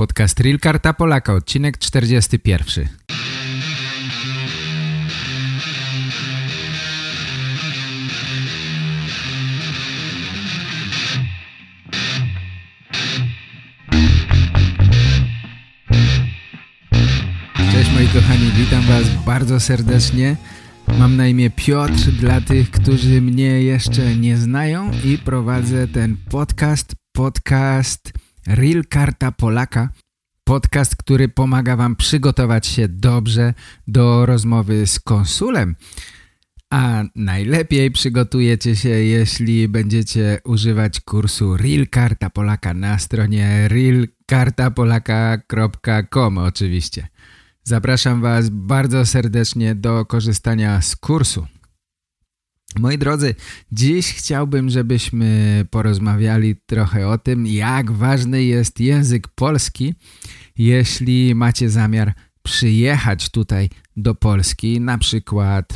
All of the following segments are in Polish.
Podcast Real Karta Polaka, odcinek 41. Cześć moi kochani, witam was bardzo serdecznie. Mam na imię Piotr dla tych, którzy mnie jeszcze nie znają i prowadzę ten podcast, podcast Real Karta Polaka. Podcast, który pomaga wam przygotować się dobrze do rozmowy z konsulem. A najlepiej przygotujecie się, jeśli będziecie używać kursu Real Karta Polaka na stronie realkartapolaka.com oczywiście. Zapraszam Was bardzo serdecznie do korzystania z kursu. Moi drodzy, dziś chciałbym, żebyśmy porozmawiali trochę o tym, jak ważny jest język polski, jeśli macie zamiar przyjechać tutaj do Polski, na przykład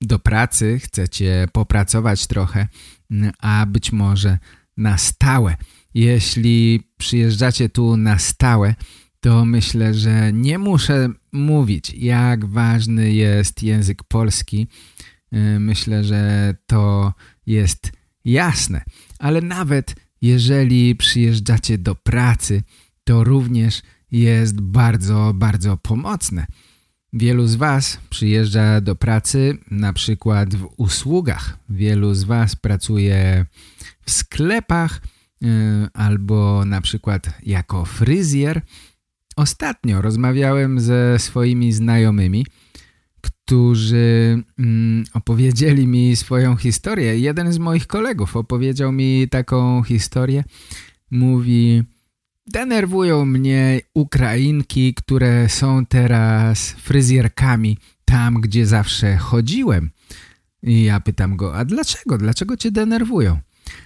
do pracy, chcecie popracować trochę, a być może na stałe. Jeśli przyjeżdżacie tu na stałe, to myślę, że nie muszę mówić, jak ważny jest język polski. Y, myślę, że to jest jasne. Ale nawet jeżeli przyjeżdżacie do pracy, to również jest bardzo, bardzo pomocne. Wielu z Was przyjeżdża do pracy na przykład w usługach. Wielu z Was pracuje w sklepach y, albo na przykład jako fryzjer – Ostatnio rozmawiałem ze swoimi znajomymi, którzy mm, opowiedzieli mi swoją historię. Jeden z moich kolegów opowiedział mi taką historię. Mówi, denerwują mnie Ukrainki, które są teraz fryzjerkami tam, gdzie zawsze chodziłem. I ja pytam go, a dlaczego? Dlaczego cię denerwują?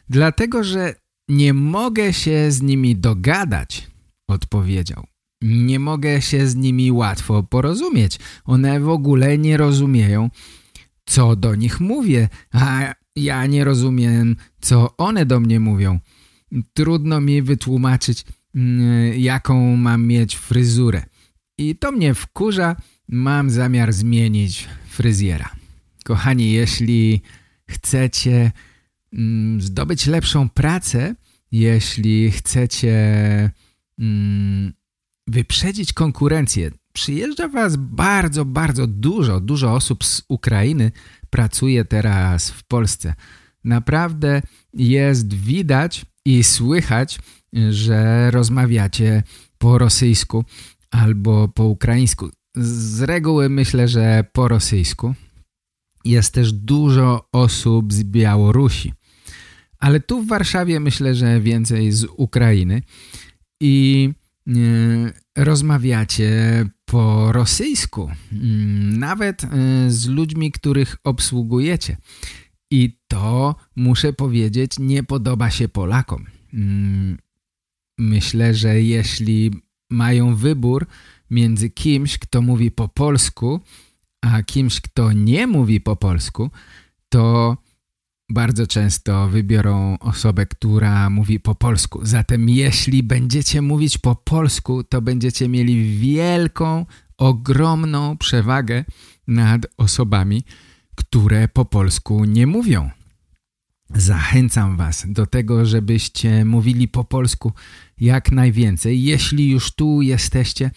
Dlatego, że nie mogę się z nimi dogadać, odpowiedział nie mogę się z nimi łatwo porozumieć. One w ogóle nie rozumieją, co do nich mówię, a ja nie rozumiem, co one do mnie mówią. Trudno mi wytłumaczyć, mm, jaką mam mieć fryzurę. I to mnie wkurza, mam zamiar zmienić fryzjera. Kochani, jeśli chcecie mm, zdobyć lepszą pracę, jeśli chcecie mm, wyprzedzić konkurencję. Przyjeżdża was bardzo, bardzo dużo, dużo osób z Ukrainy pracuje teraz w Polsce. Naprawdę jest widać i słychać, że rozmawiacie po rosyjsku albo po ukraińsku. Z reguły myślę, że po rosyjsku. Jest też dużo osób z Białorusi. Ale tu w Warszawie myślę, że więcej z Ukrainy. I rozmawiacie po rosyjsku, mm, nawet e, z ludźmi, których obsługujecie. I to, muszę powiedzieć, nie podoba się Polakom. Mm, myślę, że jeśli mają wybór między kimś, kto mówi po polsku, a kimś, kto nie mówi po polsku, to bardzo często wybiorą osobę, która mówi po polsku. Zatem jeśli będziecie mówić po polsku, to będziecie mieli wielką, ogromną przewagę nad osobami, które po polsku nie mówią. Zachęcam Was do tego, żebyście mówili po polsku jak najwięcej. Jeśli już tu jesteście,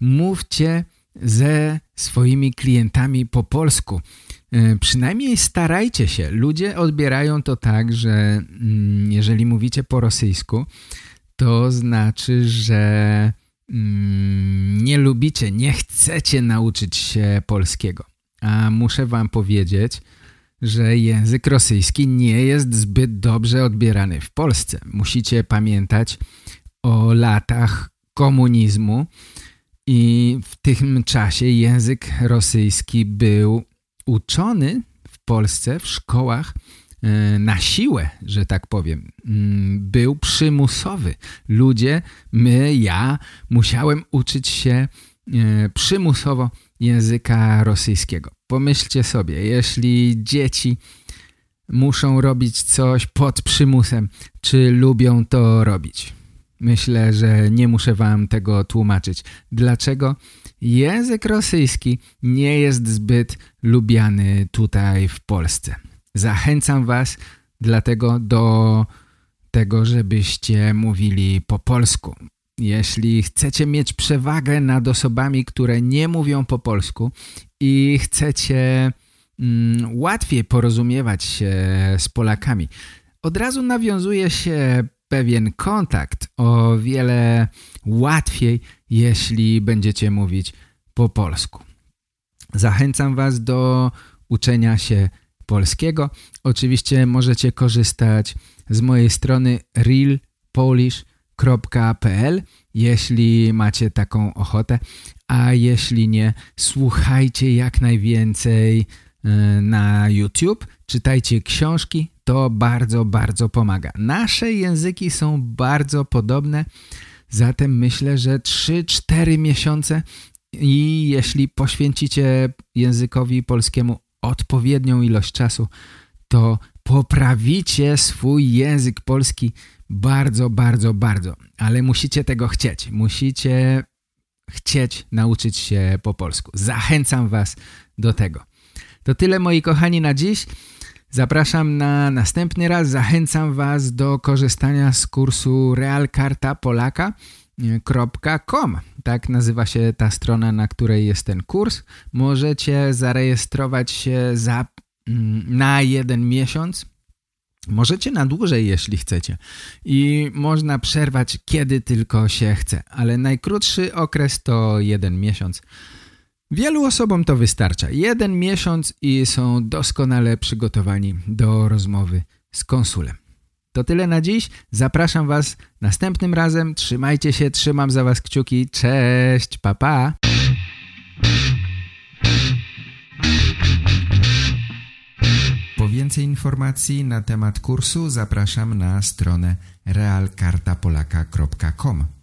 mówcie ze swoimi klientami po polsku. E, przynajmniej starajcie się. Ludzie odbierają to tak, że mm, jeżeli mówicie po rosyjsku, to znaczy, że mm, nie lubicie, nie chcecie nauczyć się polskiego. A muszę wam powiedzieć, że język rosyjski nie jest zbyt dobrze odbierany w Polsce. Musicie pamiętać o latach komunizmu i w tym czasie język rosyjski był uczony w Polsce w szkołach e, na siłę, że tak powiem, mm, był przymusowy. Ludzie, my, ja musiałem uczyć się e, przymusowo języka rosyjskiego. Pomyślcie sobie, jeśli dzieci muszą robić coś pod przymusem, czy lubią to robić? Myślę, że nie muszę wam tego tłumaczyć. Dlaczego? Język rosyjski nie jest zbyt lubiany tutaj w Polsce. Zachęcam was dlatego do tego, żebyście mówili po polsku. Jeśli chcecie mieć przewagę nad osobami, które nie mówią po polsku i chcecie mm, łatwiej porozumiewać się z Polakami, od razu nawiązuje się pewien kontakt o wiele łatwiej, jeśli będziecie mówić po polsku. Zachęcam Was do uczenia się polskiego. Oczywiście możecie korzystać z mojej strony realpolish.pl jeśli macie taką ochotę, a jeśli nie, słuchajcie jak najwięcej na YouTube, czytajcie książki, to bardzo, bardzo pomaga. Nasze języki są bardzo podobne, zatem myślę, że 3-4 miesiące i jeśli poświęcicie językowi polskiemu odpowiednią ilość czasu, to poprawicie swój język polski bardzo, bardzo, bardzo. Ale musicie tego chcieć. Musicie chcieć nauczyć się po polsku. Zachęcam Was do tego. To tyle moi kochani na dziś. Zapraszam na następny raz. Zachęcam Was do korzystania z kursu realkartapolaka.com Tak nazywa się ta strona, na której jest ten kurs. Możecie zarejestrować się za, mm, na jeden miesiąc. Możecie na dłużej, jeśli chcecie. I można przerwać, kiedy tylko się chce. Ale najkrótszy okres to jeden miesiąc. Wielu osobom to wystarcza. Jeden miesiąc i są doskonale przygotowani do rozmowy z konsulem. To tyle na dziś. Zapraszam Was następnym razem. Trzymajcie się, trzymam za Was kciuki. Cześć, papa. Pa. Po więcej informacji na temat kursu zapraszam na stronę realkartapolaka.com.